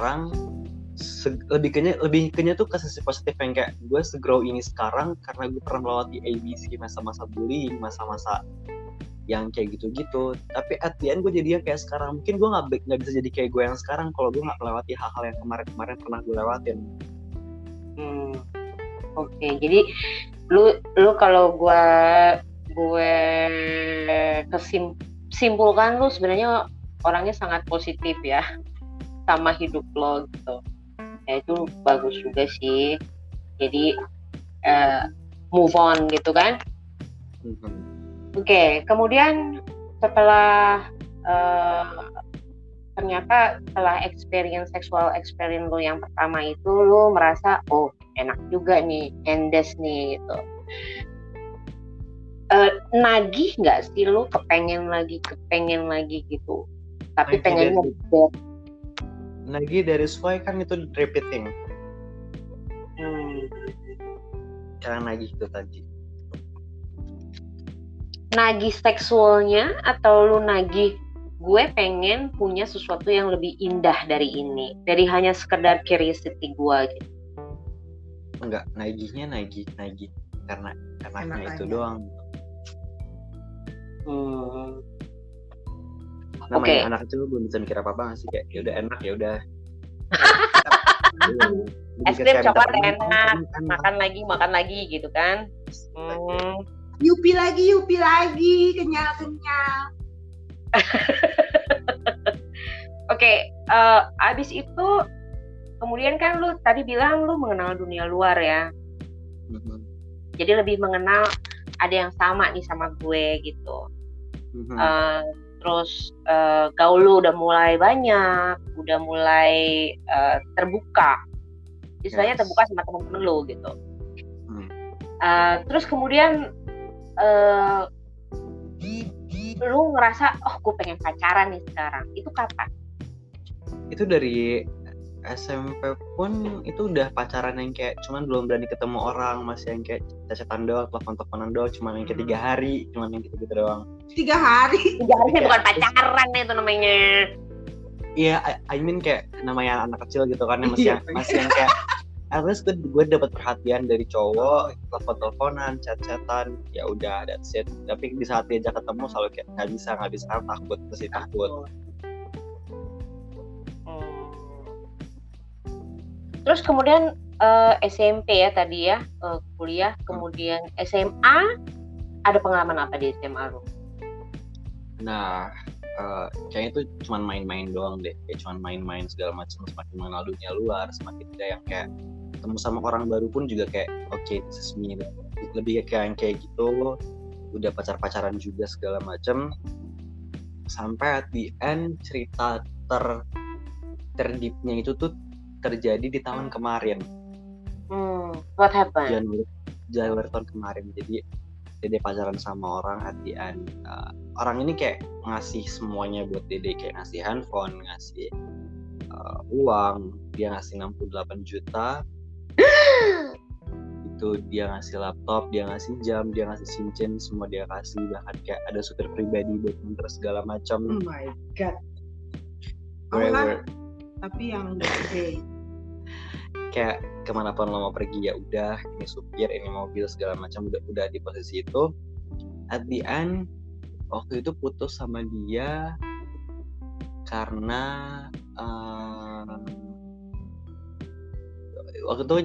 sekarang se- lebih kenya lebih kenya tuh ke sisi positif yang kayak gue segrow ini sekarang karena gue pernah melewati ABC masa-masa bullying masa-masa yang kayak gitu-gitu. Tapi at the end gue jadinya kayak sekarang. Mungkin gue nggak nggak bisa jadi kayak gue yang sekarang kalau gue nggak melewati hal-hal yang kemarin-kemarin pernah gue lewatin. Hmm. Oke, jadi lu lu kalau gue kesim simpulkan lu sebenarnya orangnya sangat positif ya sama hidup lo gitu. Ya itu bagus juga sih. Jadi eh, move on gitu kan. Mhm. Oke, kemudian setelah eh, ternyata setelah experience seksual experience lo yang pertama itu lo merasa oh enak juga nih endes nih gitu Eh, nagih nggak sih lo kepengen lagi kepengen lagi gitu tapi pengennya lagi dari why kan itu repeating. Hmm. karena lagi itu tadi. Nagih seksualnya atau lu nagih gue pengen punya sesuatu yang lebih indah dari ini dari hanya sekedar curiosity gue gitu. Enggak nagihnya nagih nagih karena enaknya itu doang. Hmm. Namanya Oke. anak kecil belum bisa mikir apa apa sih kayak ya udah enak ya udah es krim coklat enak makan lagi makan lagi gitu kan hmm. Yupi lagi, yupi lagi, kenyal-kenyal. oke eh, abis itu kemudian kan lu tadi bilang lu mengenal dunia luar ya Mhm, jadi lebih mengenal ada yang sama nih sama gue gitu mhm. Eh, terus eh, gaul lu udah mulai banyak, udah mulai eh, terbuka. Istilahnya Yes. terbuka sama temen-temen lu gitu. Hmm. Eh, terus kemudian eh, lu ngerasa, oh gue pengen pacaran nih sekarang. Itu kapan? itu dari SMP pun itu udah pacaran yang kayak cuman belum berani ketemu orang masih yang kayak cacatan doang telepon teleponan doang cuman yang kayak tiga hari cuman yang gitu gitu doang. Tiga hari. Tiga hari bukan pacaran itu namanya. iya I, I mean kayak namanya anak kecil gitu kan yang masih Iya, yang, masih yang kayak at least gue, gue dapet perhatian dari cowok telepon teleponan chat chatan ya udah that's it. Tapi di saat diajak ketemu selalu kayak nggak bisa nggak bisa takut masih takut Terus kemudian eh, SMP ya tadi ya eh, kuliah, kemudian SMA ada pengalaman apa di SMA lu? Nah, eh, kayaknya itu cuman main-main doang deh. Kayak cuman main-main segala macam semakin mengenal dunia luar, semakin dia yang kayak ketemu sama orang baru pun juga kayak oke me. Lebih kayak yang kayak gitu. Udah pacar-pacaran juga segala macam. Sampai at the end cerita ter terdipnya itu tuh terjadi di tahun kemarin. Hmm, what happened? Januari Januari tahun kemarin. Jadi Dede pacaran sama orang end uh, orang ini kayak ngasih semuanya buat Dede. Kayak ngasih handphone ngasih uh, uang. Dia ngasih 68 juta. Itu dia ngasih laptop dia ngasih jam dia ngasih cincin semua dia kasih. Bahkan kayak ada supir pribadi buat nganter segala Oh macam my god. Where- tapi yang gede. kayak ke mana pun lo mau pergi ya udah ini supir ini mobil segala macam udah udah di posisi itu at the end waktu itu putus sama dia karena eh, waktu itu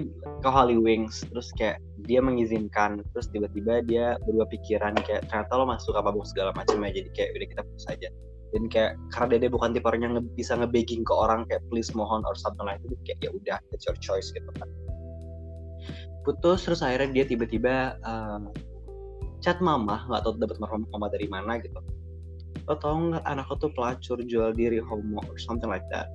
ke Holy Wings terus kayak dia mengizinkan terus tiba-tiba dia berubah pikiran kayak ternyata lo masuk apa segala macam ya jadi kayak udah kita putus aja dan kayak karena dia bukan tipe orang yang nge- bisa nge-begging ke orang kayak please mohon or something like itu kayak ya udah it's your choice gitu kan. Putus terus akhirnya dia tiba-tiba eh, chat mama nggak tahu dapat nomor mama dari mana gitu. Lo tau nggak anak lo tuh pelacur jual diri homo or something like that.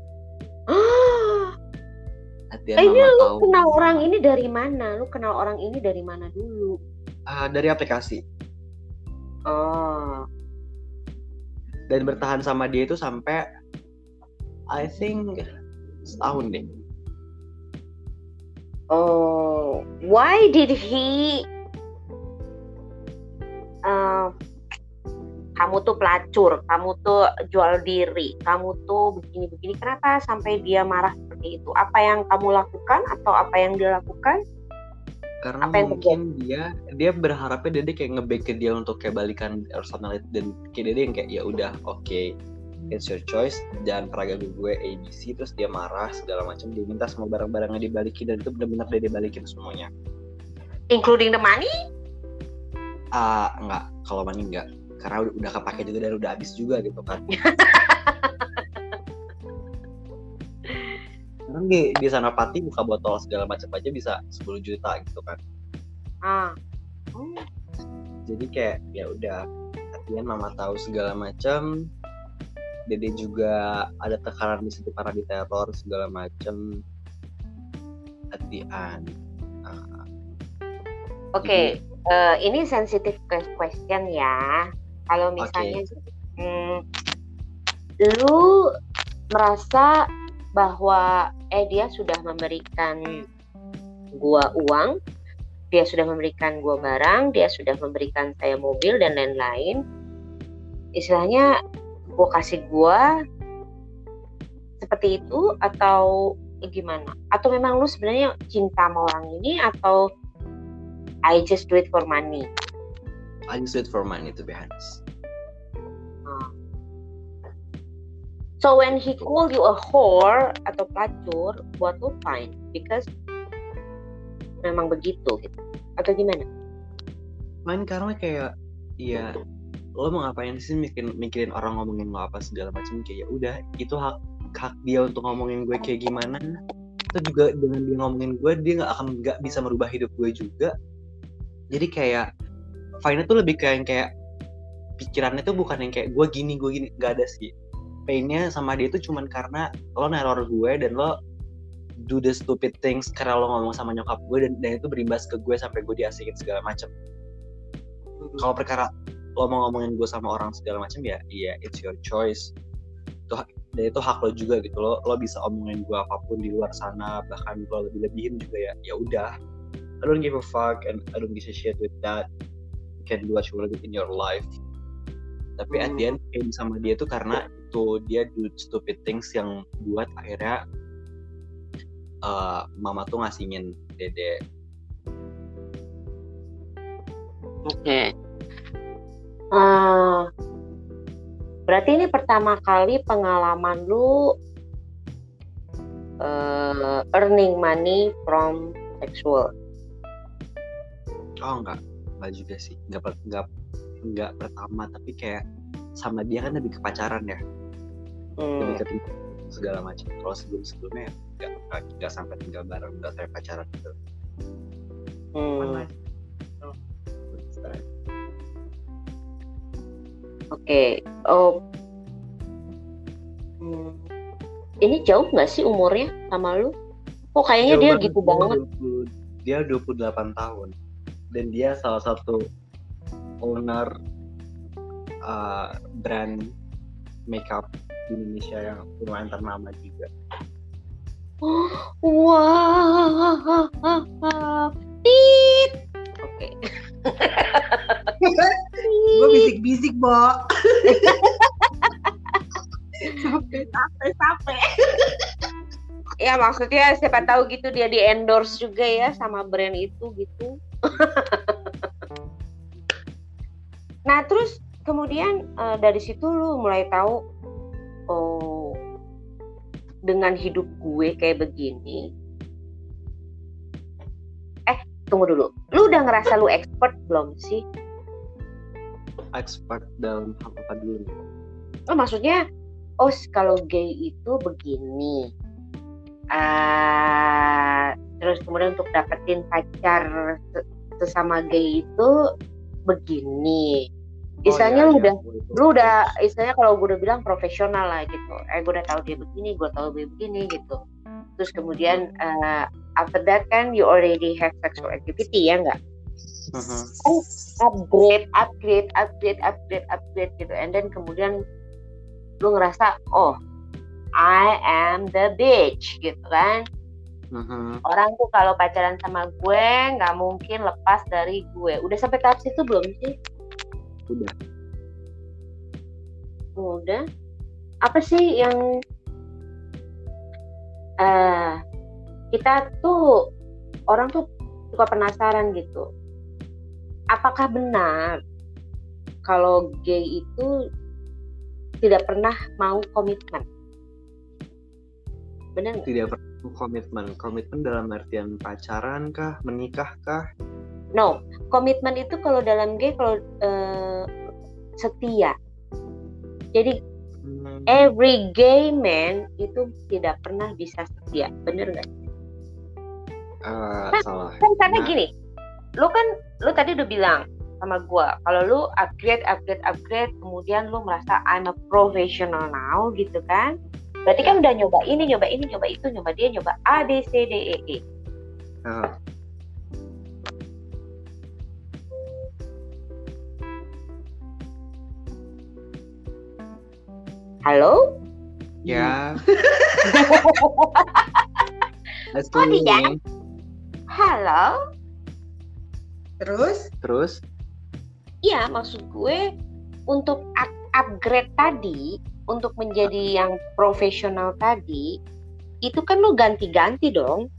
Hati Eh, ini lu tahu. kenal orang ini dari mana? Lu kenal orang ini dari mana dulu? Ah, dari aplikasi. Oh, dan bertahan sama dia itu sampai I think setahun deh oh, why did he? eh, kamu tuh pelacur, kamu tuh jual diri, kamu tuh begini-begini. Kenapa sampai dia marah seperti itu apa yang kamu lakukan atau apa yang dia lakukan karena Apa yang mungkin dia dia berharapnya Dede kayak nge ke dia untuk kayak balikan personality dan kayak Dede yang kayak ya udah oke it's your choice dan pernah ganggu gue ABC terus dia marah segala macam dia minta semua barang-barangnya dibalikin dan itu benar-benar Dede balikin semuanya. Including the money? Ah nggak kalau money nggak karena udah, udah kepake juga dan udah habis juga gitu kan kan di di sana pati buka botol segala macam aja bisa 10 juta gitu kan. Ah. Jadi kayak ya udah artinya mama tahu segala macam. Dede juga ada tekanan di situ karena diteror segala macam. Hatian uh, oke uh, ini sensitif question ya. Kalau misalnya hmm, lu merasa bahwa eh dia sudah memberikan gua uang, dia sudah memberikan gua barang, dia sudah memberikan saya mobil dan lain-lain. Istilahnya gua kasih gua seperti itu atau gimana? Atau memang lu sebenarnya cinta sama orang ini atau I just do it for money? I just do it for money to be honest. So when he called you a whore atau pelacur, buat lo fine because memang begitu gitu. Atau gimana? Main karena kayak ya lo mau ngapain sih mikirin, mikirin orang ngomongin lo apa segala macam? Kayak ya udah itu hak hak dia untuk ngomongin gue kayak gimana. Itu juga dengan dia ngomongin gue dia nggak akan nggak bisa merubah hidup gue juga. Jadi kayak fine itu lebih kayak kayak pikirannya tuh bukan yang kayak gue gini gue gini. Nggak ada sih painnya sama dia itu cuman karena lo neror gue dan lo do the stupid things karena lo ngomong sama nyokap gue dan, dan itu berimbas ke gue sampai gue diasikin segala macem. Hmm. kalau perkara lo mau ngomongin gue sama orang segala macam ya iya it's your choice. Itu dan itu hak lo juga gitu. Lo lo bisa omongin gue apa pun di luar sana bahkan lo lebih lebihin juga ya ya udah. I don't give a fuck and I don't give a shit with that. You can do what you want in your life. Tapi hmm. at the end sama dia tuh karena itu dia do stupid things yang buat akhirnya uh, mama tuh ngasingin dede. Oke. Okay. uh, berarti ini pertama kali pengalaman lu uh, earning money from sexual? Oh enggak. Enggak juga sih. Enggak enggak enggak pertama tapi kayak sama dia kan lebih ke pacaran ya hmm. lebih ke segala macam kalau sebelum sebelumnya nggak nggak sampai tinggal bareng nggak sampai pacaran gitu hmm. Oke, okay. oh, hmm. ini jauh nggak sih umurnya sama lu? Kok kayaknya dia gitu dia banget? 20, dia 28 tahun dan dia salah satu owner uh, brand makeup di Indonesia yang lumayan ternama juga. Wah, wow. tit. Oke. Gue bisik-bisik, Bo. sampai sampai sampai. ya maksudnya siapa tahu gitu dia di endorse juga ya sama brand itu gitu. nah terus kemudian uh, dari situ lu mulai tahu oh dengan hidup gue kayak begini eh tunggu dulu. Lu udah ngerasa lu expert belum sih? Expert dalam hal apa dulu oh maksudnya oh kalau gay itu begini uh, terus kemudian untuk dapetin pacar sesama gay itu begini istilahnya oh, iya, lu udah iya, lu udah istilahnya kalau gue udah bilang profesional lah gitu. Eh gue udah tahu dia begini gue tahu dia begini gitu. Terus kemudian uh, after that kan you already have sexual activity ya enggak uh-huh. upgrade upgrade upgrade upgrade upgrade gitu. And then kemudian lu ngerasa oh I am the bitch gitu kan? Uh-huh. orang tuh kalau pacaran sama gue nggak mungkin lepas dari gue. Udah sampai tahap situ belum sih udah udah apa sih yang eh kita tuh orang tuh suka penasaran gitu. Apakah benar kalau gay itu tidak pernah mau komitmen? Benar? Tidak perlu komitmen. Komitmen dalam artian pacaran kah, menikah kah? No, komitmen itu kalau dalam gay kalau eh, setia. Jadi Hmm, every gay man itu tidak pernah bisa setia, bener nggak? eh, salah. Kan karena Nah. gini, lu kan lu tadi udah bilang sama gua kalau lu upgrade upgrade upgrade kemudian lu merasa I'm a professional now gitu kan berarti kan udah nyoba ini nyoba ini nyoba itu nyoba dia nyoba A B C D E E Eh, halo? Ya. Oh, do dia? halo? Terus? Terus, iya maksud gue untuk up- upgrade tadi untuk menjadi yang profesional tadi itu kan lu ganti-ganti dong.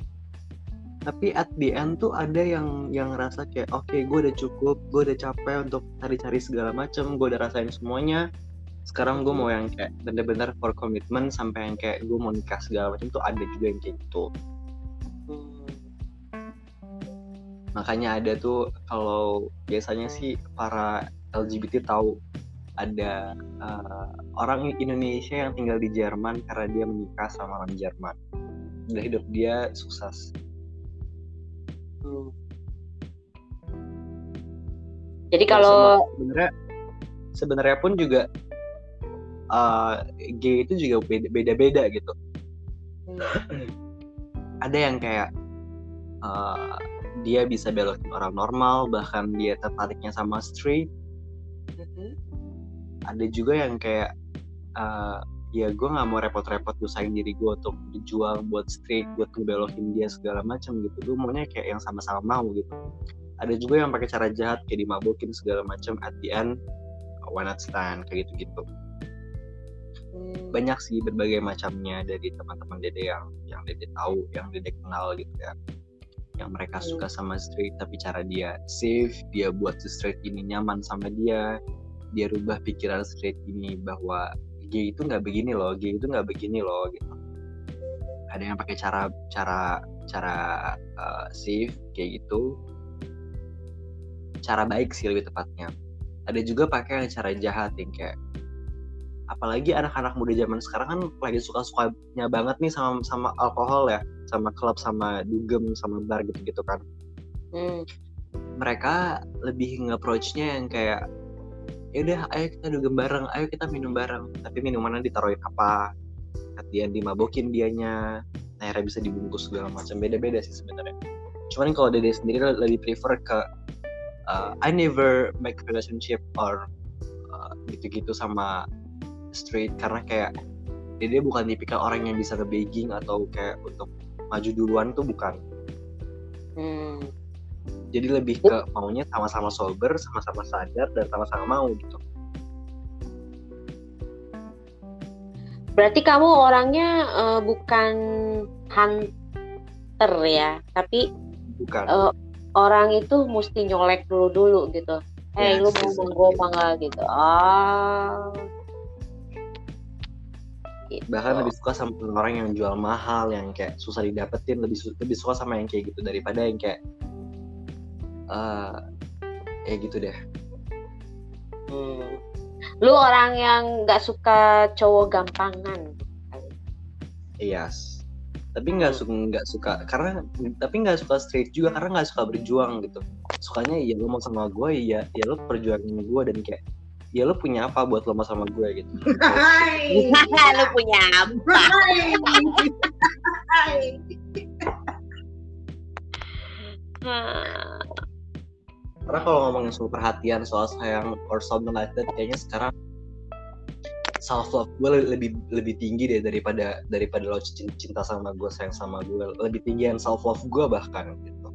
Tapi at the end tuh ada yang yang ngerasa kayak oke gue udah cukup, gue udah capek untuk cari-cari segala macem, gue udah rasain semuanya. Sekarang gue mau yang kayak bener-bener for commitment sampai yang kayak gue mau nikah segala macam tuh ada juga yang kayak gitu. Makanya ada tuh kalau biasanya sih para LGBT tahu ada uh, orang Indonesia yang tinggal di Jerman karena dia menikah sama orang Jerman. Udah hidup dia sukses. jadi Ya, kalau sebenarnya pun juga uh, gay itu juga beda- beda-beda gitu. Ada yang kayak uh, dia bisa belokin orang normal, bahkan dia tertariknya sama straight. Ada juga yang kayak uh, ya gue nggak mau repot-repot usahain diri gue untuk berjuang buat straight, buat ngebelokin dia segala macam gitu. Gue maunya kayak yang sama-sama mau gitu. Ada juga yang pakai cara jahat kayak dimabukin segala macam at the end one night stand kayak gitu-gitu banyak sih berbagai macamnya dari teman-teman dede yang yang dede tahu yang dede kenal gitu ya. Yang mereka Hmm. suka sama straight tapi cara dia safe dia buat si straight ini nyaman sama dia dia rubah pikiran straight ini bahwa gay itu nggak begini loh gay itu nggak begini loh gitu. Ada yang pakai cara cara cara uh, safe kayak gitu. Cara baik sih lebih tepatnya. Ada juga pakai cara jahat yang kayak apalagi anak-anak muda zaman sekarang kan lagi suka-sukanya banget nih sama sama alkohol ya sama klub sama dugem sama bar gitu-gitu kan. Hmm. mereka lebih nge-approach-nya yang kayak ya udah ayo kita dugem bareng ayo kita minum bareng. Tapi minumannya ditaruhin apa kemudian dimabokin dianya akhirnya bisa dibungkus segala macam beda-beda sih sebenarnya. Cuman kalau dede sendiri lebih prefer ke uh, I never make relationship or uh, gitu-gitu sama straight karena kayak dede bukan tipikal orang yang bisa nge-begging atau kayak untuk maju duluan tuh bukan Hmm. jadi lebih ke maunya sama-sama sober sama-sama sadar dan sama-sama mau gitu Berarti kamu orangnya eh, bukan hunter ya, tapi bukan Eh, orang itu mesti nyolek dulu dulu gitu. Eh, Yes, lu mau yes. apa enggak gitu. Ah. Gitu. bahkan lebih suka sama orang yang jual mahal yang kayak susah didapetin lebih su- lebih suka sama yang kayak gitu daripada yang kayak eh ya gitu deh Hmm. Lu orang yang nggak suka cowok gampangan. yes tapi nggak suka nggak suka karena tapi nggak suka straight juga karena nggak suka berjuang gitu sukanya ya lo mau sama gue ya ya lo perjuangin gue dan kayak ya lo punya apa buat lo sama gue gitu Hai. lu punya apa? Hai. Hai. Karena kalau ngomongin soal perhatian soal sayang or something like that kayaknya sekarang self love gue lebih lebih tinggi deh daripada daripada lo cin- cinta sama gue sayang sama gue lebih tinggi yang self love gue bahkan gitu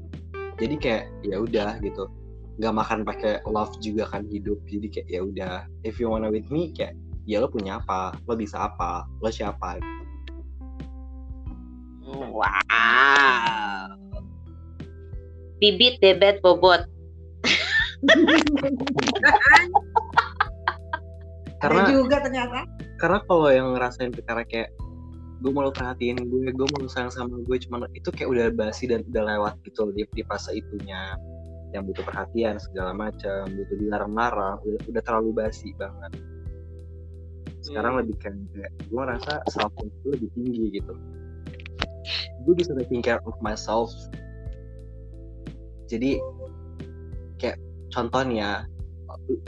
jadi kayak ya udah gitu nggak makan pakai love juga kan hidup jadi kayak ya udah if you wanna with me kayak ya lo punya apa lo bisa apa lo siapa wow. Bibit, bebet, bobot. karena Ada juga ternyata. karena kalau yang ngerasain perkara kayak gue mau lu perhatiin gue gue mau sayang sama gue cuman itu kayak udah basi dan udah lewat gitu di, di fase itunya yang butuh perhatian segala macam butuh dilarang-larang udah, udah terlalu basi banget. Sekarang lebih kayak kayak gue ngerasa self gue lebih tinggi gitu. Gue bisa taking care of myself. Jadi kayak contohnya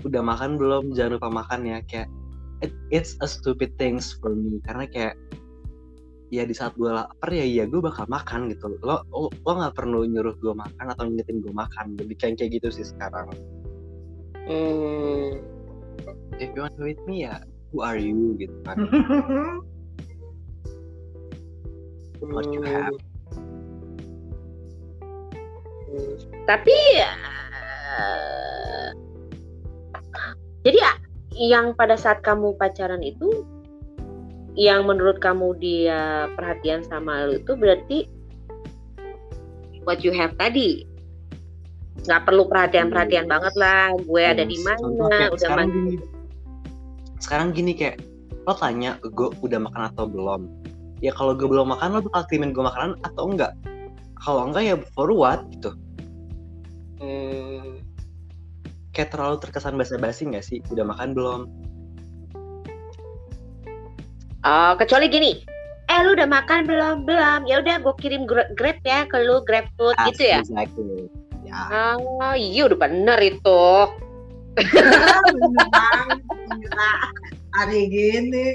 udah makan belum? Jangan lupa makan ya. Kayak it, it's a stupid things for me. Karena kayak ya di saat gue lapar ya ya gue bakal makan gitu. Lo lo nggak perlu nyuruh gue makan atau ngingetin gue makan. Lebih kayak kayak gitu sih sekarang. Hmm. if you want to with me ya who are you gitu kan. What you have. Hmm. Tapi eh, jadi ah, yang pada saat kamu pacaran itu yang menurut kamu dia perhatian sama lu itu berarti what you have tadi. Nggak perlu perhatian-perhatian banget lah gue ada di mana udah sekarang mandi. gini. Sekarang gini kayak lo tanya gue udah makan atau belum? Ya kalau gue belum makan lo bakal kirimin gue makanan atau enggak? Kalau enggak ya for what gitu. Hmm. kayak terlalu terkesan basa-basi nggak sih? Udah makan belum Oh, kecuali gini eh lu udah makan belum belum ya udah gue kirim gra- grab ya ke lu grab food gitu ya exactly. ya Oh, iya udah bener itu. Hari gini.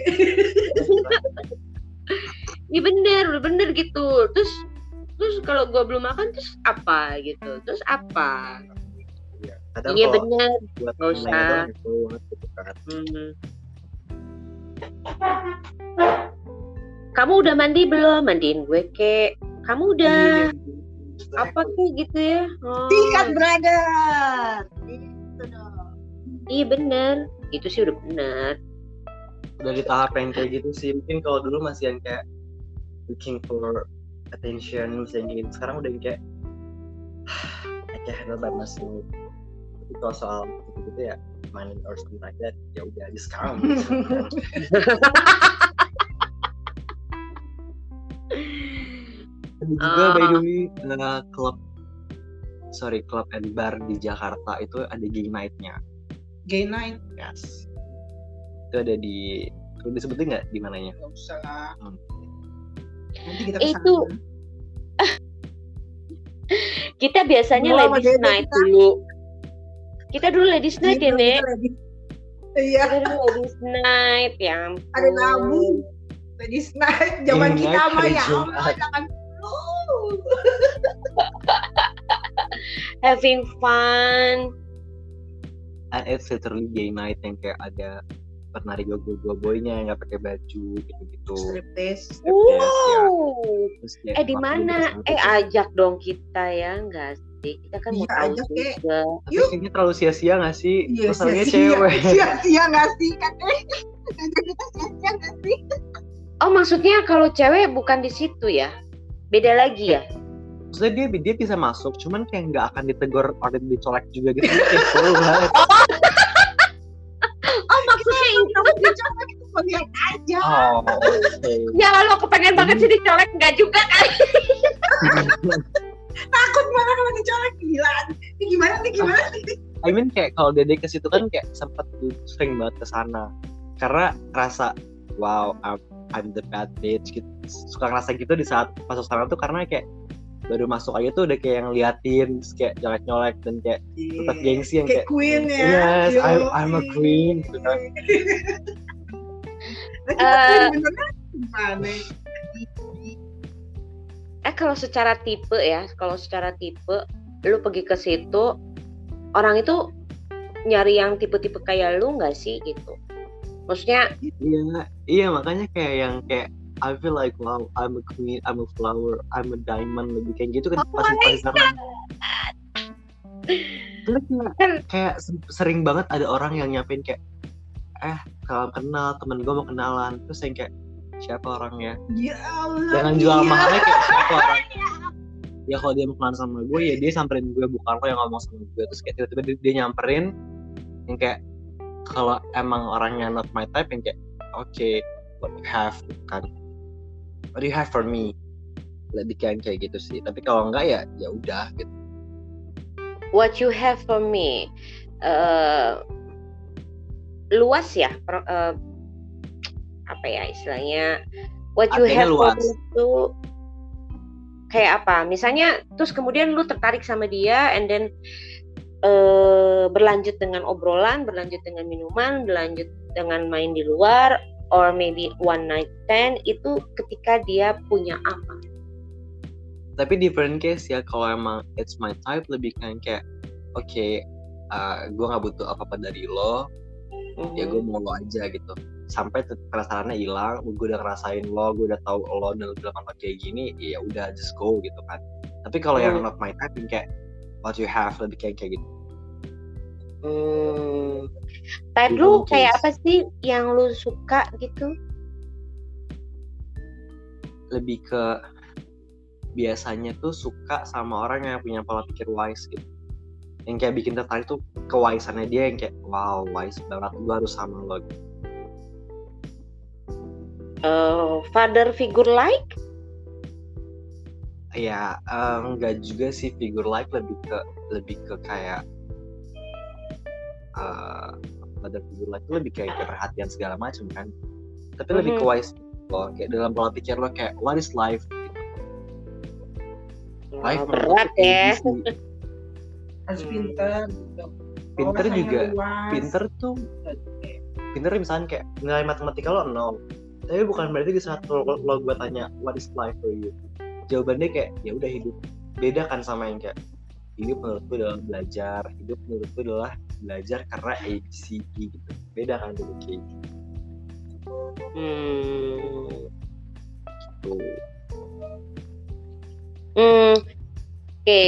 Iya bener, udah bener gitu. Terus terus kalau gua belum makan terus apa gitu? Terus apa? Iya. Iya bener. nanya usah. doang itu banget gitu kan Hmm. Kamu udah mandi belum? Mandiin gue kek. Kamu udah apa kek gitu ya? Oh, Sikat brother. Itu dong. iya bener. Itu sih udah bener. udah di tahap yang kayak gitu sih mungkin kalau dulu masih yang kayak looking for attention misalnya gitu sekarang udah yang kayak I can handle by myself tapi kalau soal gitu, gitu ya money or something like that ya udah aja sekarang Ada juga by the way uh, klub sorry club and bar di Jakarta itu ada game night-nya Gay night. yes itu ada di perlu disebutin nggak di mananya Gak usah lah. Hmm. Nanti kita Itu- ke sana. Kita biasanya sama ladies night kita. dulu. Kita dulu ladies night ya, Iya, Nek? Iya, Kita dulu ladies night, ya ampun. ada nabu. Ladies night. Zaman kita mah ya. Allah, jangan dulu. Having fun. and it's literally gay night yang kayak ada penari gogo boynya yang nggak pakai baju gitu-gitu Striptease. Yes, ya. Wow. Terus kayak Eh di mana? Eh ajak dong kita ya, enggak sih? Kita kan mau Iya, Kek. juga. tapi kayaknya terlalu sia-sia gak sih Iya, masalahnya sia-sia. cewek Sia-sia nggak sih? Katanya kita sia-sia nggak sih? Oh maksudnya kalau cewek bukan di situ ya? Beda lagi ya? maksudnya dia dia bisa masuk cuman kayak nggak akan ditegur atau dicolek juga gitu kayak seru banget Oh maksudnya itu? Kita mau lihat aja. oh oke Ya lo kepengen banget sih dicolek enggak juga kan? Takut malah kalau dicolek gila. Ini gimana nih gimana nih? I mean kayak kalau Dede ke situ kan kayak sempet sering banget ke sana. Karena rasa wow I'm, I'm the bad bitch gitu. Suka ngerasa gitu di saat masuk sana tuh karena kayak baru masuk aja tuh udah kayak yang liatin terus kayak nyolek-nyolek dan kayak tetap gengsi yang Kayak kayak queen ya. yes Yo, I'm, I'm a queen gitu kan. Kita Eh. kalau secara tipe ya, kalau secara tipe, lu pergi ke situ, orang itu nyari yang tipe-tipe kayak lu nggak sih gitu? Maksudnya, iya iya makanya kayak yang kayak I feel like wow I'm a queen I'm a flower I'm a diamond lebih kayak gitu kan Oh pasti pasti sama Terus kayak, kayak se- sering banget ada orang yang nyapin kayak eh salam kenal temen gue mau kenalan terus yang kayak siapa orangnya Ya Allah. jangan jual iya. mahalnya kayak siapa orangnya ya kalau dia mau kenalan sama gue ya dia samperin gue bukan lo yang ngomong sama gue terus kayak tiba-tiba dia, dia nyamperin yang kayak kalau emang orangnya not my type yang kayak oke what you have kan what do you have for me lebih kayak kayak gitu sih tapi kalau enggak ya ya udah gitu What you have for me. eh, luas ya. per- eh, apa ya istilahnya? What you Artinya have for luas. itu kayak apa? Misalnya terus kemudian lu tertarik sama dia and then eh, berlanjut dengan obrolan, berlanjut dengan minuman, berlanjut dengan main di luar or maybe one night stand itu ketika dia punya apa? tapi different case ya kalau emang it's my type lebih kan kayak oke uh, gue nggak butuh apa apa dari lo ya gue mau lo aja gitu sampai penasarannya hilang gue udah ngerasain lo gue udah tahu lo dan udah lo kayak gini ya udah just go gitu kan tapi kalau yang Hmm. not my type yang kayak what you have lebih kayak kayak gitu Hmm. Type Di lu dalam kayak apa sih yang lu suka gitu? lebih ke biasanya tuh suka sama orang yang punya pola pikir wise gitu yang kayak bikin tertarik tuh kewaisannya dia yang kayak wow wise banget gue harus sama lo gitu. Eh, father figure like? ya eh, enggak juga sih figure like lebih ke lebih ke kayak eh pada figure like itu lebih kayak, perhatian segala macam kan tapi lebih ke Mhm. wise lo kayak dalam pola pikir lo kayak what is life gitu. life Oh, berat kayak ya. gitu. Harus pinter. gitu. pinter Wawasannya juga pinter tuh pinter misalnya kayak nilai matematika lo nol tapi bukan berarti di saat lo, lo gue tanya what is life for you jawabannya kayak ya udah hidup beda kan sama yang kayak hidup menurutku adalah belajar hidup menurutku adalah belajar karena ABCD gitu beda kan gitu kayak Hmm. gitu Hmm. Oke,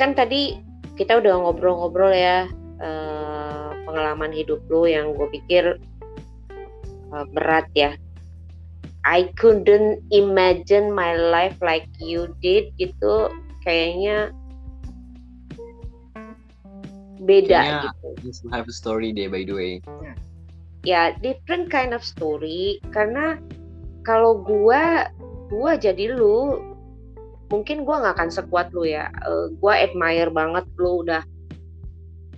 kan tadi kita udah ngobrol-ngobrol ya eh, pengalaman hidup lu yang gue pikir eh, berat ya. I couldn't imagine my life like you did. Gitu kayaknya beda Kayaknya gitu. this have a story deh by the way. Ya different kind of story. Karena kalau gua gua jadi lu mungkin gua nggak akan sekuat lu ya. Eh, gua admire banget lu udah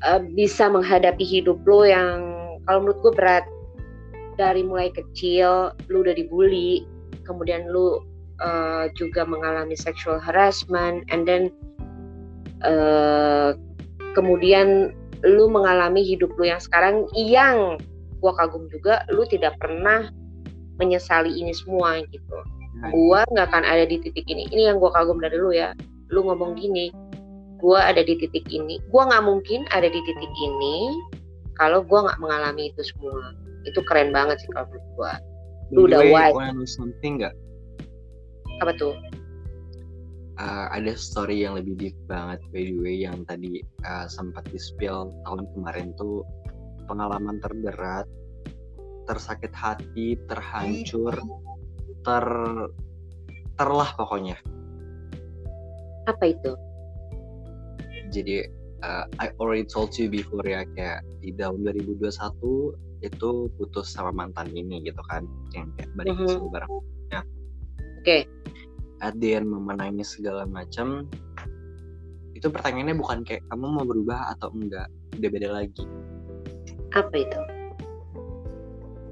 eh, bisa menghadapi hidup lu yang kalau menurut gua berat dari mulai kecil lu udah dibully. Kemudian lu eh, juga mengalami sexual harassment and then eh, kemudian lu mengalami hidup lu yang sekarang yang gua kagum juga lu tidak pernah menyesali ini semua gitu. Nah, gua nggak akan ada di titik ini. Ini yang gua kagum dari lu ya. Lu ngomong gini gua ada di titik ini. Gua nggak mungkin ada di titik ini kalau gua nggak mengalami itu semua itu keren banget sih kalau menurut gua. Lu udah wise. something nggak? Apa tuh? Uh, ada story yang lebih deep banget by the way yang tadi uh, sempat di spill tahun kemarin tuh. Pengalaman terberat tersakit hati terhancur ter terlah pokoknya. Apa itu? Jadi uh, I already told you before ya kayak di tahun 2021 itu putus sama mantan ini gitu kan yang kayak balik Mhm. semua barang Oke. at the end mama nangis segala macam itu pertanyaannya bukan kayak kamu mau berubah atau enggak udah beda lagi apa itu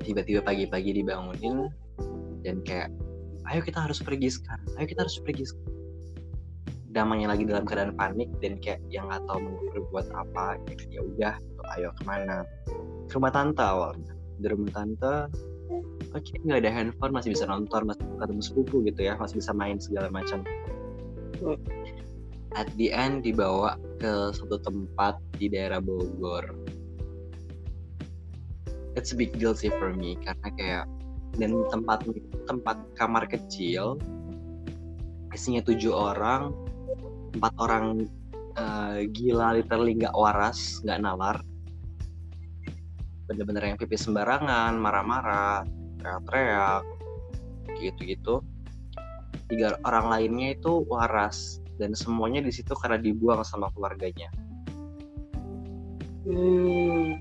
tiba-tiba pagi-pagi dibangunin dan kayak ayo kita harus pergi sekarang ayo kita harus pergi sekarang damanya lagi dalam keadaan panik dan kayak yang nggak tahu mau berbuat apa ya udah ayo ke mana ke rumah tante awalnya. Di rumah tante oke nggak ada handphone masih bisa nonton masih ketemu sepupu gitu ya masih bisa main segala macam. Hmm. at the end dibawa ke satu tempat di daerah Bogor. It's a big deal sih for me karena kayak dan tempat tempat kamar kecil isinya tujuh orang empat orang eh, gila literally nggak waras nggak nalar bener-bener yang pipis sembarangan marah-marah teriak-teriak gitu-gitu tiga orang lainnya itu waras dan semuanya di situ karena dibuang sama keluarganya Hmm.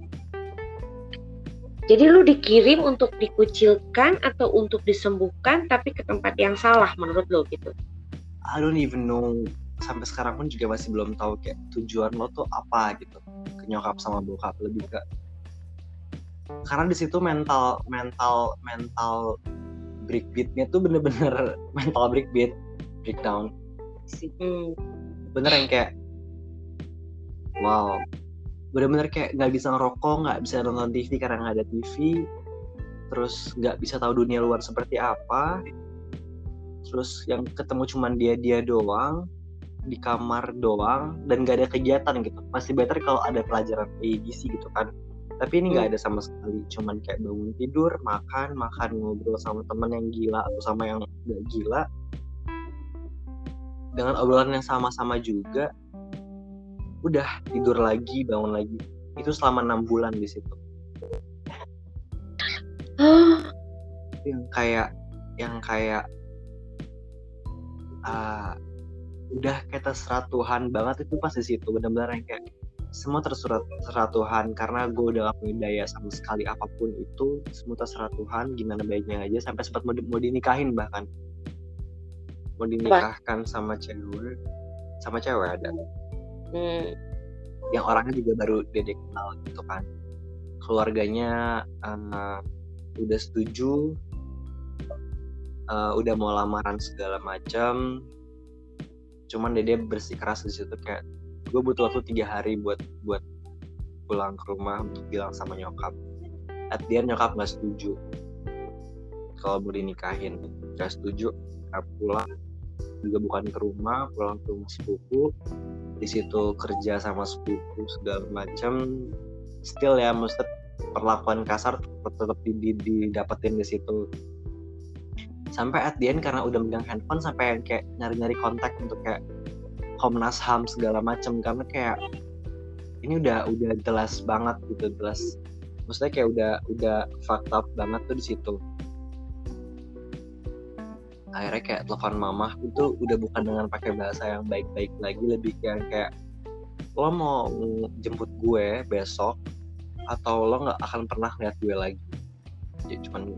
Jadi lu dikirim untuk dikucilkan atau untuk disembuhkan tapi ke tempat yang salah menurut lo gitu. I don't even know sampai sekarang pun juga masih belum tahu kayak tujuan lo tuh apa gitu ke nyokap sama bokap lebih ke karena di situ mental mental mental breakbeatnya tuh bener-bener mental breakbeat breakdown. Hmm. bener yang kayak wow. Bener-bener kayak nggak bisa ngerokok nggak bisa nonton TV karena nggak ada TV terus nggak bisa tahu dunia luar seperti apa. Terus yang ketemu cuman dia dia doang di kamar doang dan gak ada kegiatan gitu. Masih better kalau ada pelajaran ABC gitu kan tapi ini nggak ada sama sekali cuman kayak bangun tidur makan makan ngobrol sama teman yang gila atau sama yang gak gila. Dengan obrolan yang sama-sama juga udah tidur lagi bangun lagi. Itu selama enam bulan di situ. Yang kayak yang kayak ah, udah kayak terserah Tuhan banget itu pas di situ benar-benar yang kayak semua tersurat terserah Tuhan. Karena gue udah gak punya daya sama sekali apa pun itu semua terserah Tuhan. Gimana baiknya aja sampai sempat mau, mau dinikahin bahkan. Mau dinikahkan sama cewek sama cewek ada. Hmm. yang orangnya juga baru dia dia kenal gitu kan. Keluarganya eh, udah setuju eh, udah mau lamaran segala macam cuman dede bersikeras di situ kayak gue butuh waktu tiga hari buat buat pulang ke rumah untuk bilang sama nyokap. At the end nyokap nggak setuju. Kalau mau dinikahin. Nggak setuju nggak pulang. Juga bukan ke rumah pulang ke rumah sepupu. Di situ kerja sama sepupu segala macam still ya mesti perlakuan kasar tetap, di, didapetin di situ. Sampai at the end karena udah megang handphone sampai yang kayak nyari-nyari kontak untuk kayak Komnas HAM segala macam karena kayak ini udah udah jelas banget gitu jelas maksudnya kayak udah udah fucked up banget tuh di situ akhirnya kayak telepon mama itu udah bukan dengan pakai bahasa yang baik-baik lagi lebih kayak kayak lo mau jemput gue besok atau lo nggak akan pernah lihat gue lagi ya cuman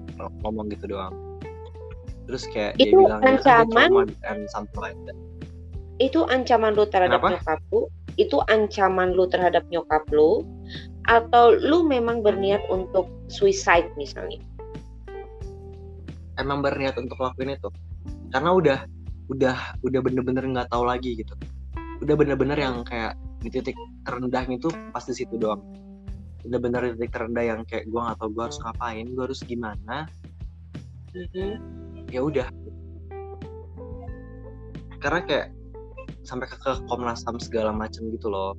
ngomong gitu doang terus kayak dia Itu bilang "Ya, ancaman? cuma and something like that." Itu ancaman lu terhadap Kenapa? nyokap lu? Itu ancaman lu terhadap nyokap lu? Atau lu memang berniat untuk suicide misalnya? emang berniat untuk lakuin itu karena udah udah udah bener-bener nggak tahu lagi gitu udah bener-bener yang kayak di titik terendahnya itu pasti situ doang udah bener di titik terendah yang kayak gue nggak tahu gue harus ngapain gue harus gimana ya udah karena kayak sampai ke, ke Komnas HAM segala macam gitu loh.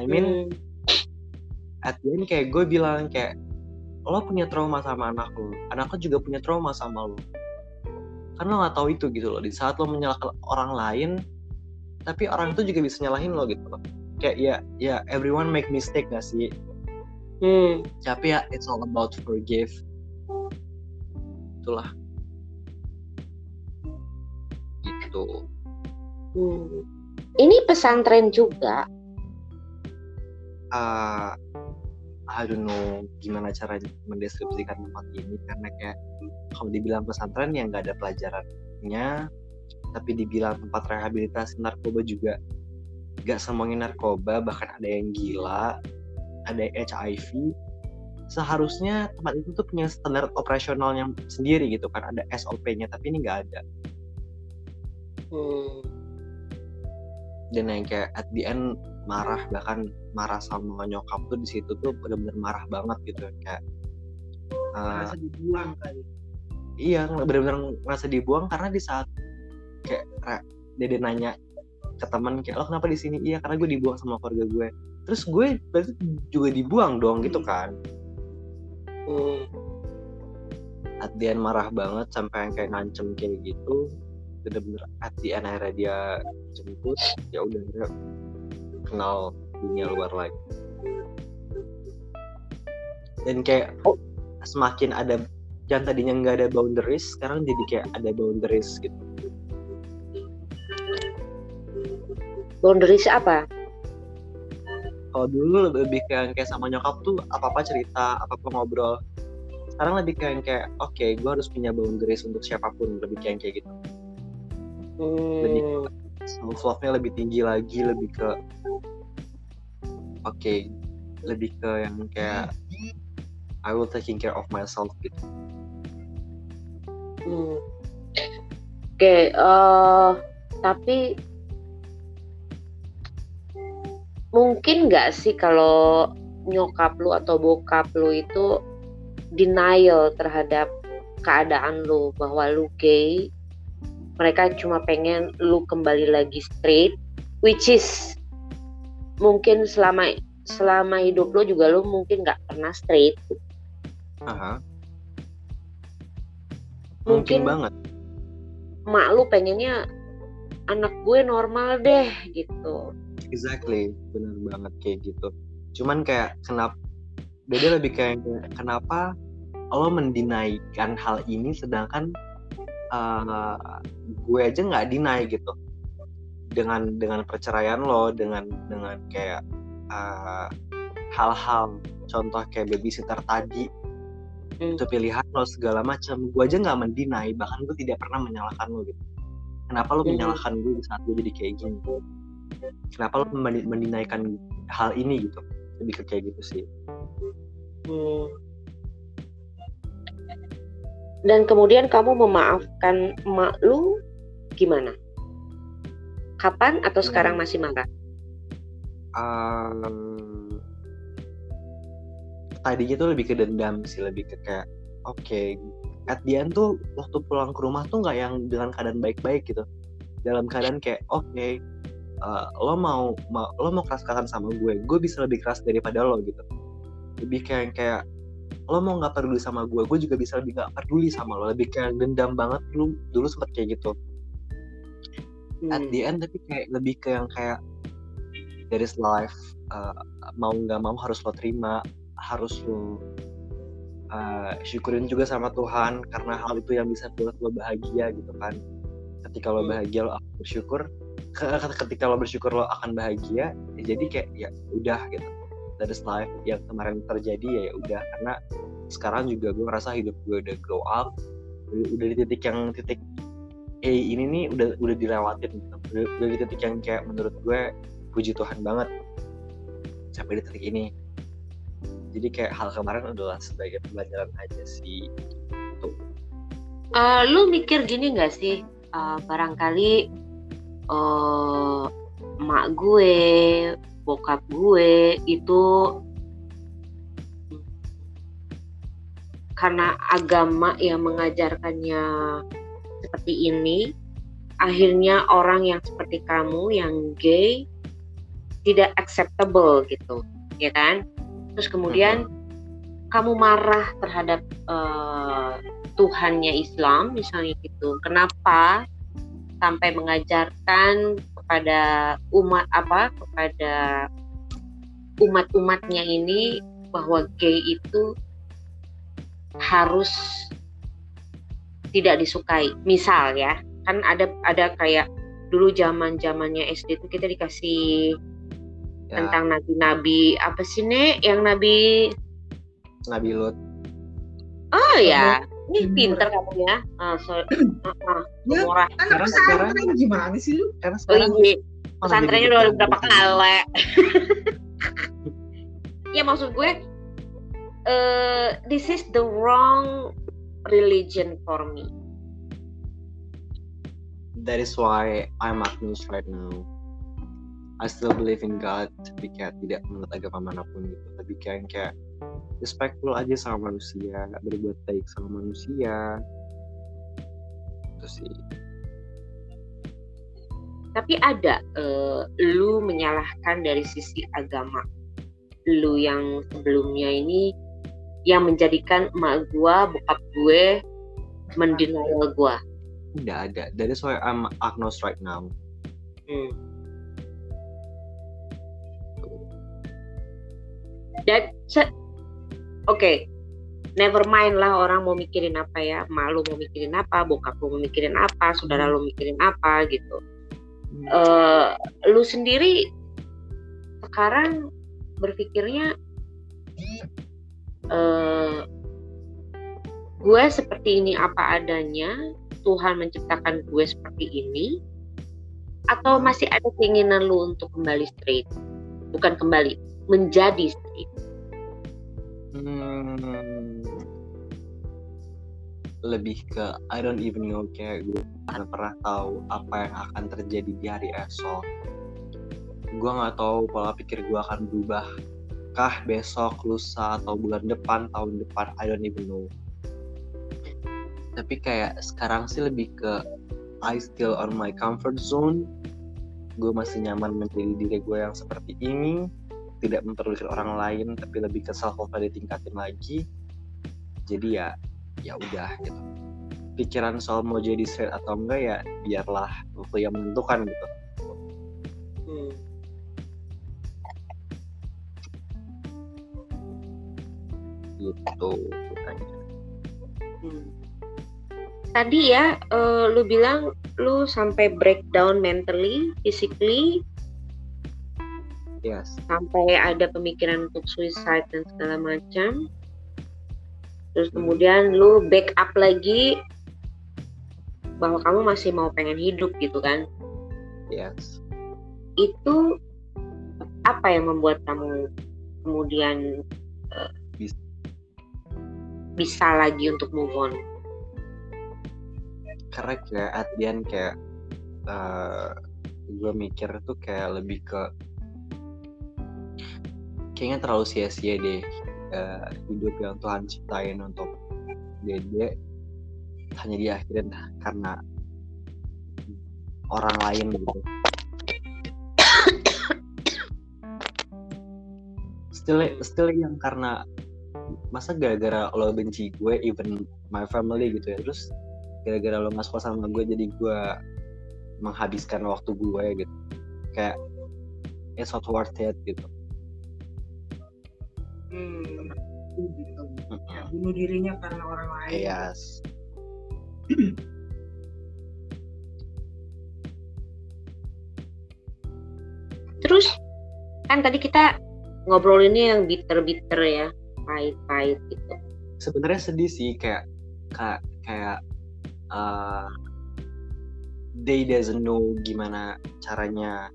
I mean Hmm. at the end kayak gue bilang kayak lo punya trauma sama anak lo anak lo juga punya trauma sama lo. Kan lo nggak tahu itu gitu loh di saat lo menyalahkan orang lain tapi orang itu juga bisa nyalahin lo gitu loh. Kayak ya ya everyone make mistake gak sih? Hmm. tapi ya it's all about forgive. Itulah. Gitu Hmm. Ini pesantren juga. uh, I don't know gimana cara mendeskripsikan tempat ini karena kayak kalau dibilang pesantren yang nggak ada pelajarannya tapi dibilang tempat rehabilitasi narkoba juga nggak semuanya narkoba bahkan ada yang gila ada yang HIV seharusnya tempat itu tuh punya standar operasional yang sendiri gitu kan ada SOP-nya tapi ini nggak ada Hmm. Dan yang kayak at the end marah bahkan marah sama nyokap tuh di situ tuh bener-bener marah banget gitu. Kayak uh, Masa dibuang kali. iya bener-bener ngerasa dibuang karena di saat kayak re- dede nanya ke teman kayak lo kenapa di sini? Iya karena gue dibuang sama keluarga gue. Terus gue berarti juga dibuang dong gitu kan. Hmm. at the end marah banget sampai yang kayak ngancem kayak gitu bener-bener at the end akhirnya dia jemput ya udah dia kenal dunia luar lagi. Dan kayak Oh. semakin ada yang tadinya nggak ada boundaries sekarang jadi kayak ada boundaries gitu. Boundaries apa? Kalau dulu lebih kayak kayak sama nyokap tuh apa apa cerita apa apa ngobrol. Sekarang lebih kayak kayak oke okay, gue harus punya boundaries untuk siapa pun lebih kayak kayak gitu lebih hmm. self love nya lebih tinggi lagi lebih ke oke okay, lebih ke yang kayak I will taking care of myself gitu Hmm. Oke, eh, tapi mungkin nggak sih kalau nyokap lu atau bokap lu itu denial terhadap keadaan lu bahwa lu gay mereka cuma pengen lu kembali lagi straight which is mungkin selama selama hidup lu juga lu mungkin nggak pernah straight. Aha. mungkin, Mungkin- banget. mak lu pengennya anak gue normal deh gitu. Exactly benar banget kayak gitu. Cuman kayak kenapa beda lebih kayak kenapa lo mendinaikan hal ini sedangkan uh, gue aja nggak deny gitu dengan dengan perceraian lo dengan dengan kayak uh, hal-hal contoh kayak babysitter tadi Hmm. itu pilihan lo segala macam gue aja nggak mendinai bahkan gue tidak pernah menyalahkan lo gitu kenapa lo Hmm. menyalahkan gue di saat gue jadi kayak gini kenapa lo mendi- mendinaikan hal ini gitu lebih ke kayak gitu sih Hmm. Dan kemudian kamu memaafkan emak lu gimana? Kapan atau sekarang masih marah? um, tadinya tuh lebih ke dendam sih lebih ke kayak oke at the end tuh waktu pulang ke rumah tuh nggak yang dengan keadaan baik-baik gitu dalam keadaan kayak oke uh, lo mau, mau lo mau keras-kerasan sama gue gue bisa lebih keras daripada lo gitu lebih kayak kayak lo mau nggak peduli sama gue gue juga bisa lebih nggak peduli sama lo lebih kayak dendam banget. Dulu dulu sempet kayak gitu. At Hmm. the end tapi kayak lebih ke yang kayak there is life uh, mau nggak mau harus lo terima harus lo uh, syukurin juga sama Tuhan karena hal itu yang bisa buat lo bahagia gitu kan. Ketika lo Hmm. bahagia lo akan bersyukur. Ke- ketika lo bersyukur lo akan bahagia. Ya jadi kayak ya udah gitu that is life yang kemarin terjadi ya ya udah. Karena sekarang juga gue ngerasa hidup gue udah grow up udah, udah di titik yang titik eh ini nih udah udah dilewatin. Udah, udah di titik yang kayak menurut gue puji Tuhan banget sampai di titik ini. Jadi kayak hal kemarin adalah sebagai pembelajaran aja sih. Eh, lu mikir gini nggak sih? Eh, barangkali eh emak gue, bokap gue itu karena agama yang mengajarkannya seperti ini, akhirnya orang yang seperti kamu yang gay tidak acceptable gitu, ya kan? Terus kemudian kamu marah terhadap eh, Tuhannya Islam misalnya gitu. Kenapa sampai mengajarkan kepada umat apa kepada umat-umatnya ini bahwa gay itu harus tidak disukai. Misal ya, kan ada ada kayak dulu zaman zamannya SD itu kita dikasih ya. tentang nabi-nabi apa sih nek? Yang nabi Nabi Lut. Oh ya ini pinter kamu ya. Ah, so, ah, ah, Ya, murah. Anak Sekarang- pesantren gimana sih lu? karena oh sekarang iya. malah pesantrennya udah berapa gitu. kali? Ya maksud gue eh this is the wrong religion for me. That is why I'm Magnus right now I still believe in God tapi kayak tidak menurut agama mana pun gitu. Tapi kayak kayak respectful aja sama manusia berbuat baik sama manusia. Itu sih. Tapi ada eh, lu menyalahkan dari sisi agama lu yang sebelumnya ini yang menjadikan emak gua bokap gue mendenial gua? Tidak ada. That is why I'm Agnos right now. Hmm. Dan se- oke, never mind lah orang mau mikirin apa ya. Malu mau mikirin apa bokap lu mau mikirin apa saudara lu mikirin apa gitu. Eh lu sendiri sekarang berpikirnya eh gue seperti ini apa adanya Tuhan menciptakan gue seperti ini atau masih ada keinginan lu untuk kembali straight? Bukan kembali menjadi straight Hmm, lebih ke I don't even know kayak gue nggak pernah tahu apa yang akan terjadi di hari esok. Gue nggak tahu pola pikir gue akan berubah kah besok, lusa atau bulan depan, tahun depan I don't even know. Tapi kayak sekarang sih lebih ke I still on my comfort zone. Gue masih nyaman menjadi diri gue yang seperti ini tidak memperdulikan orang lain tapi lebih ke self love ditingkatin lagi jadi ya ya udah gitu pikiran soal mau jadi straight atau enggak ya biarlah waktu yang menentukan gitu Hmm. gitu katanya. Hmm. Tadi ya, eh, lu bilang lu sampai breakdown mentally, physically, yes sampai ada pemikiran untuk suicide dan segala macam. Terus Hmm. kemudian lu back up lagi bahwa kamu masih mau pengen hidup gitu kan? yes Itu apa yang membuat kamu kemudian eh, Bis- bisa lagi untuk move on? karena kayak at the end kayak gue mikir tuh kayak lebih ke kayaknya terlalu sia-sia deh eh, hidup yang Tuhan ciptain untuk Dede hanya diakhirin karena orang lain gitu. Still, still yang karena masa gara-gara lo benci gue, even my family gitu ya, terus gara-gara lo masuk sama gue jadi gue menghabiskan waktu gue gitu, kayak it's not worth it gitu. Hmm. gitu. Ya, bunuh dirinya karena orang lain. Yes. Terus kan tadi kita ngobrolinnya yang bitter-bitter ya, pahit-pahit gitu. sebenarnya sedih sih kayak kayak kayak uh, they doesn't know gimana caranya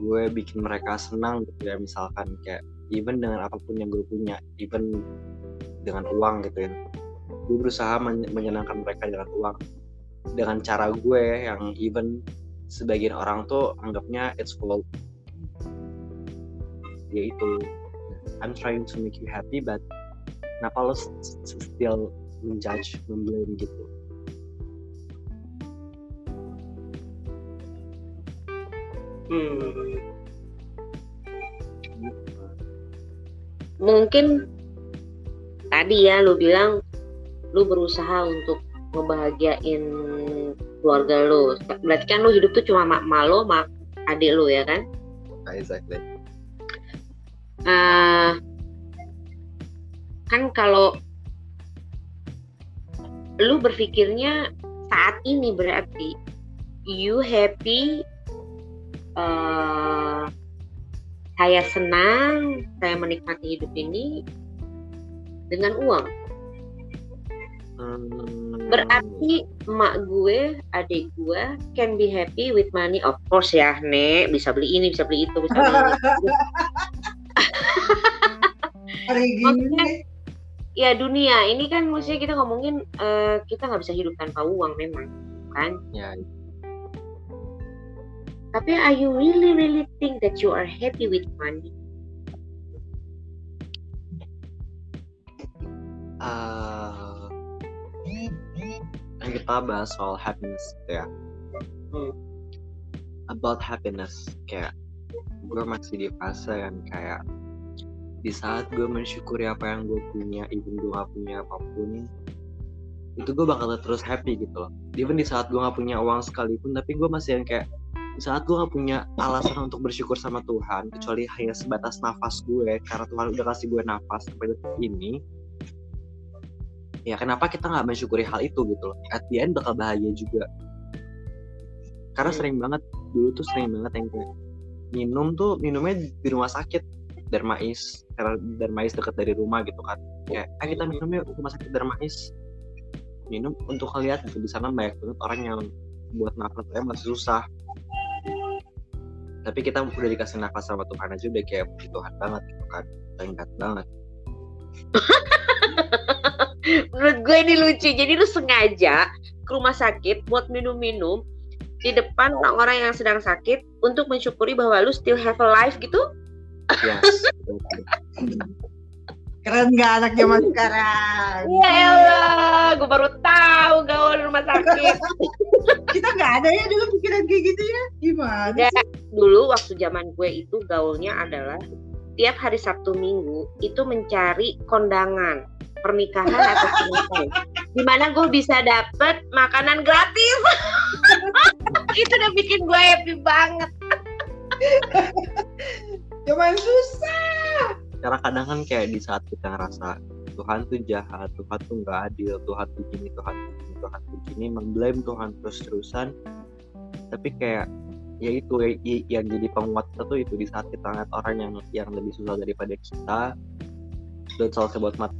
gue bikin mereka senang gitu ya misalkan kayak even dengan apa pun yang gue punya even dengan uang gitu ya gue berusaha men- menyenangkan mereka dengan uang dengan cara gue yang even sebagian orang tuh anggapnya it's flow yaitu I'm trying to make you happy but kenapa lo still menjudge, memblame gitu? Hmm. Mungkin tadi ya lu bilang lu berusaha untuk ngebahagiain keluarga lu. Berarti kan lu hidup tuh cuma mak malo, mak adik lu ya kan? Nah, exactly. Eh, kan kalau lu berpikirnya saat ini berarti you happy eh saya senang saya menikmati hidup ini dengan uang. Hmm, berarti emak gue adik gue can be happy with money of course ya nek. Bisa beli ini bisa beli itu bisa beli Hari gini ya dunia. Ini kan maksudnya kita ngomongin eh, kita nggak bisa hidup tanpa uang memang kan? Ya, tapi are you really really think that you are happy with money uh, yang kita bahas soal happiness gitu ya. Hmm. About happiness, kayak gue masih di fase yang kayak di saat gue mensyukuri apa yang gue punya, even gue gak punya apa pun, itu gue bakal terus happy gitu loh. Even di saat gue gak punya uang sekalipun, tapi gue masih yang kayak saat gue gak punya alasan untuk bersyukur sama Tuhan, kecuali hanya sebatas nafas gue, karena Tuhan udah kasih gue nafas sampai detik ini, ya kenapa kita nggak mensyukuri hal itu gitu loh? At the end bakal bahagia juga. Karena sering banget dulu tuh sering banget yang kayak minum tuh minumnya di rumah sakit Darmais karena Darmais dekat dari rumah gitu kan. Kayak ah kita minum yuk rumah sakit Darmais minum untuk ngeliat gitu di sana banyak banget orang yang buat nafas saya masih susah tapi kita udah dikasih nafas sama Tuhan aja udah kayak puji Tuhan banget gitu kan teringat banget Menurut gue ini lucu. Jadi lu sengaja ke rumah sakit buat minum-minum di depan orang-orang yang sedang sakit untuk mensyukuri bahwa lu still have a life gitu. yes. Keren gak anak zaman sekarang? Ya elah, gue baru tahu gaul rumah sakit. Kita nggak ada ya dulu pikiran kayak gitu ya? Gimana? Ada dulu waktu zaman gue itu gaulnya adalah tiap hari Sabtu Minggu itu mencari kondangan pernikahan atau pernikahan di mana gue bisa dapet makanan gratis itu udah bikin gue happy banget Zaman susah. karena kadang kan kayak di saat kita ngerasa Tuhan tuh jahat, Tuhan tuh nggak adil, Tuhan tuh gini, Tuhan tuh gini, Tuhan tuh gini, Tuhan terus-terusan. Tapi kayak ya itu ya- i- yang jadi penguat kita tuh itu di saat kita ngeliat orang yang yang lebih susah daripada kita. Don't talk about mat-